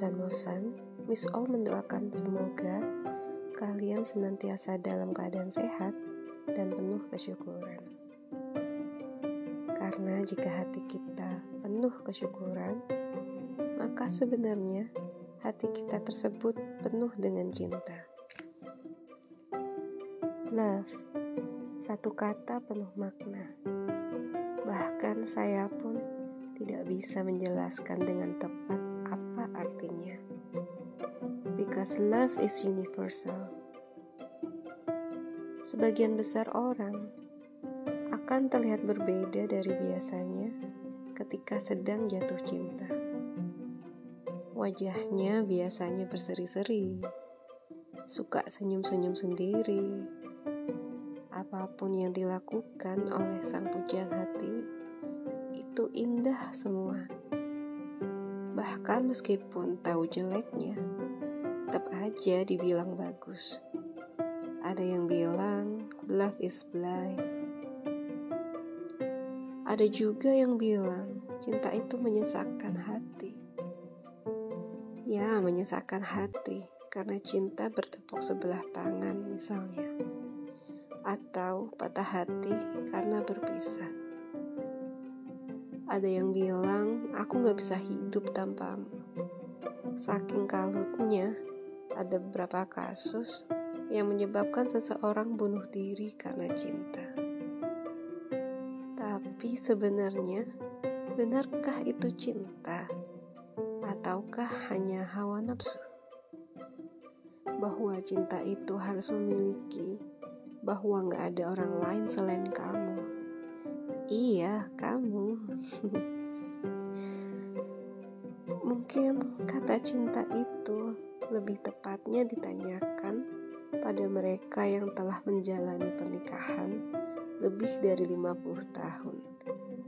bosan-bosan, Miss All mendoakan semoga kalian senantiasa dalam keadaan sehat dan penuh kesyukuran. Karena jika hati kita penuh kesyukuran, maka sebenarnya hati kita tersebut penuh dengan cinta. Love, satu kata penuh makna. Bahkan saya pun tidak bisa menjelaskan dengan tepat artinya. Because love is universal. Sebagian besar orang akan terlihat berbeda dari biasanya ketika sedang jatuh cinta. Wajahnya biasanya berseri-seri, suka senyum-senyum sendiri. Apa pun yang dilakukan oleh sang pujian hati itu indah semua. Bahkan meskipun tahu jeleknya, tetap aja dibilang bagus. Ada yang bilang love is blind. Ada juga yang bilang cinta itu menyesakkan hati. Ya, menyesakkan hati karena cinta bertepuk sebelah tangan misalnya. Atau patah hati karena berpisah. Ada yang bilang, aku gak bisa hidup tanpamu. Saking kalutnya, ada beberapa kasus yang menyebabkan seseorang bunuh diri karena cinta. Tapi sebenarnya, benarkah itu cinta? Ataukah hanya hawa nafsu? Bahwa cinta itu harus memiliki, bahwa gak ada orang lain selain kamu Iya, kamu. Mungkin kata cinta itu lebih tepatnya ditanyakan pada mereka yang telah menjalani pernikahan lebih dari 50 tahun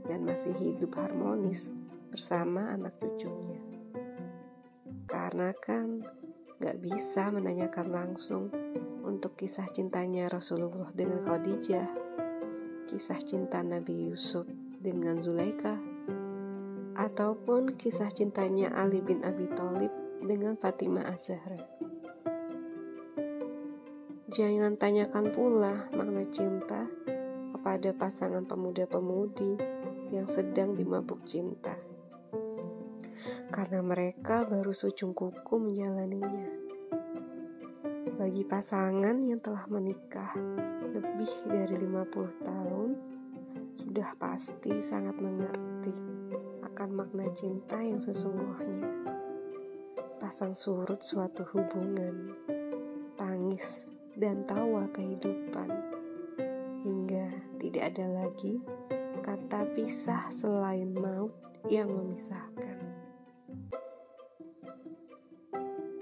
dan masih hidup harmonis bersama anak cucunya. Karena kan gak bisa menanyakan langsung untuk kisah cintanya Rasulullah dengan Khadijah kisah cinta Nabi Yusuf dengan Zulaika, ataupun kisah cintanya Ali bin Abi Thalib dengan Fatimah Az-Zahra. Jangan tanyakan pula makna cinta kepada pasangan pemuda-pemudi yang sedang dimabuk cinta. Karena mereka baru sujung kuku menjalaninya. Bagi pasangan yang telah menikah lebih dari 50 tahun sudah pasti sangat mengerti akan makna cinta yang sesungguhnya. Pasang surut suatu hubungan, tangis dan tawa kehidupan, hingga tidak ada lagi kata pisah selain maut yang memisahkan.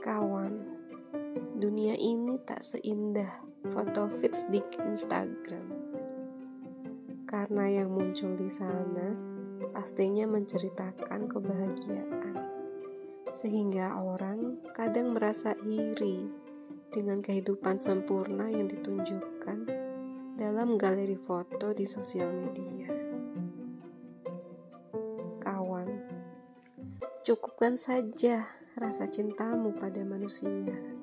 Kawan, dunia ini tak seindah foto feeds di Instagram. Karena yang muncul di sana pastinya menceritakan kebahagiaan. Sehingga orang kadang merasa iri dengan kehidupan sempurna yang ditunjukkan dalam galeri foto di sosial media. Kawan, cukupkan saja rasa cintamu pada manusia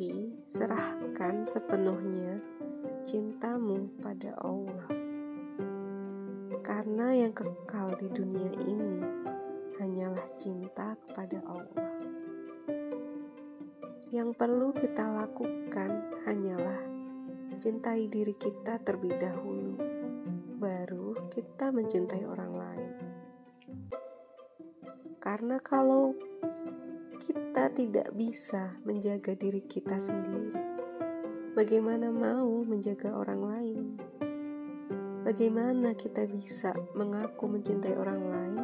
tapi serahkan sepenuhnya cintamu pada Allah. Karena yang kekal di dunia ini hanyalah cinta kepada Allah. Yang perlu kita lakukan hanyalah cintai diri kita terlebih dahulu, baru kita mencintai orang lain. Karena kalau kita tidak bisa menjaga diri kita sendiri. Bagaimana mau menjaga orang lain? Bagaimana kita bisa mengaku mencintai orang lain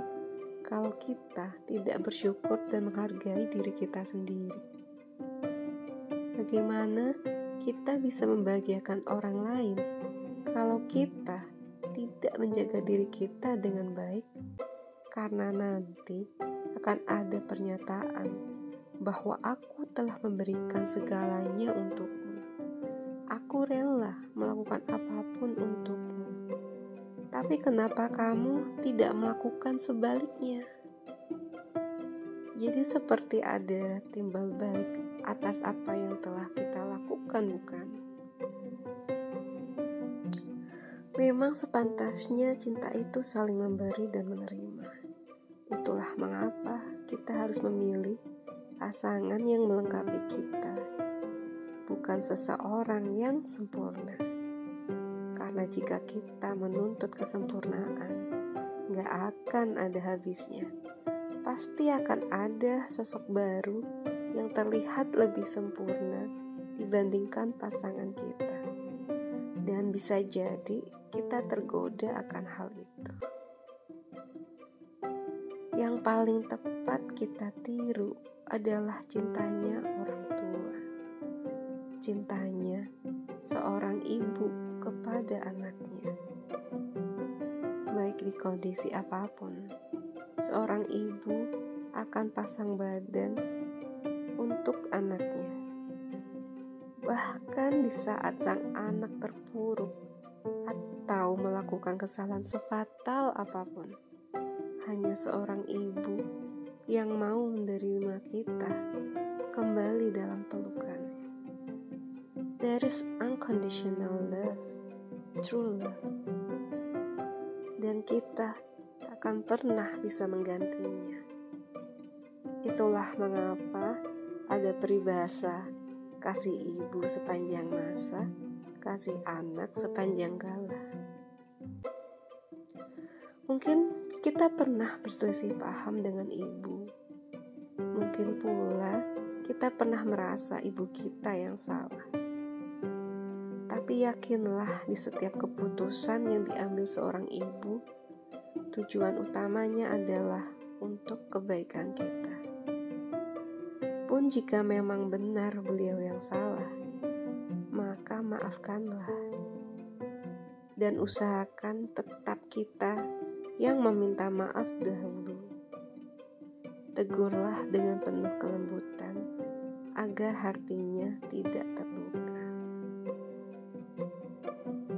kalau kita tidak bersyukur dan menghargai diri kita sendiri? Bagaimana kita bisa membahagiakan orang lain kalau kita tidak menjaga diri kita dengan baik? Karena nanti akan ada pernyataan bahwa aku telah memberikan segalanya untukmu. Aku rela melakukan apa pun untukmu. Tapi kenapa kamu tidak melakukan sebaliknya? Jadi seperti ada timbal balik atas apa yang telah kita lakukan bukan? Memang sepantasnya cinta itu saling memberi dan menerima. Itulah mengapa kita harus memilih pasangan yang melengkapi kita, bukan seseorang yang sempurna. Karena jika kita menuntut kesempurnaan, nggak akan ada habisnya pasti akan ada sosok baru yang terlihat lebih sempurna dibandingkan pasangan kita. Dan bisa jadi kita tergoda akan hal itu. Yang paling tepat kita tiru adalah cintanya orang tua. Cintanya seorang ibu kepada anaknya. Baik di kondisi apa pun seorang ibu akan pasang badan untuk anaknya. Bahkan di saat sang anak terpuruk atau melakukan kesalahan sefatal apa pun, hanya seorang ibu yang mau menerima kita kembali dalam pelukannya. There is unconditional love, true love. Dan kita akan pernah bisa menggantinya. Itulah mengapa ada peribahasa kasih ibu sepanjang masa, kasih anak sepanjang kala. Mungkin kita pernah berselisih paham dengan ibu. Mungkin pula kita pernah merasa ibu kita yang salah. Tapi yakinlah di setiap keputusan yang diambil seorang ibu, tujuan utamanya adalah untuk kebaikan kita. Pun jika memang benar beliau yang salah, maka maafkanlah dan usahakan tetap kita yang meminta maaf dahulu. Tegurlah dengan penuh kelembutan agar hatinya tidak terluka.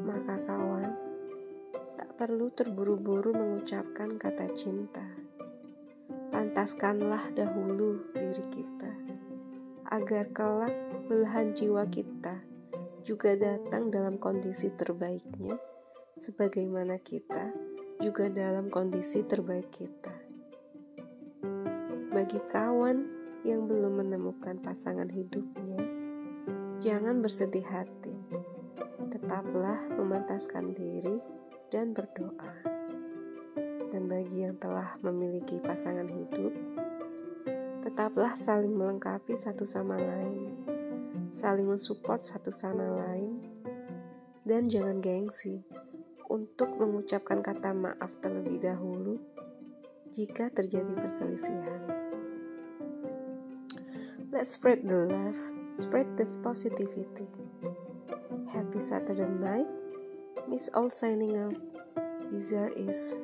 Maka kawan, perlu terburu-buru mengucapkan kata cinta. Pantaskanlah dahulu diri kita, agar kelak belahan jiwa kita juga datang dalam kondisi terbaiknya, sebagaimana kita juga dalam kondisi terbaik kita. Bagi kawan yang belum menemukan pasangan hidupnya, jangan bersedih hati. Tetaplah memantaskan diri dan berdoa. Dan bagi yang telah memiliki pasangan hidup, tetaplah saling melengkapi satu sama lain, saling mensupport satu sama lain, dan jangan gengsi untuk mengucapkan kata maaf terlebih dahulu jika terjadi perselisihan. Let's spread the love, spread the positivity. Happy Saturday night. Miss all signing out. Bizarre is.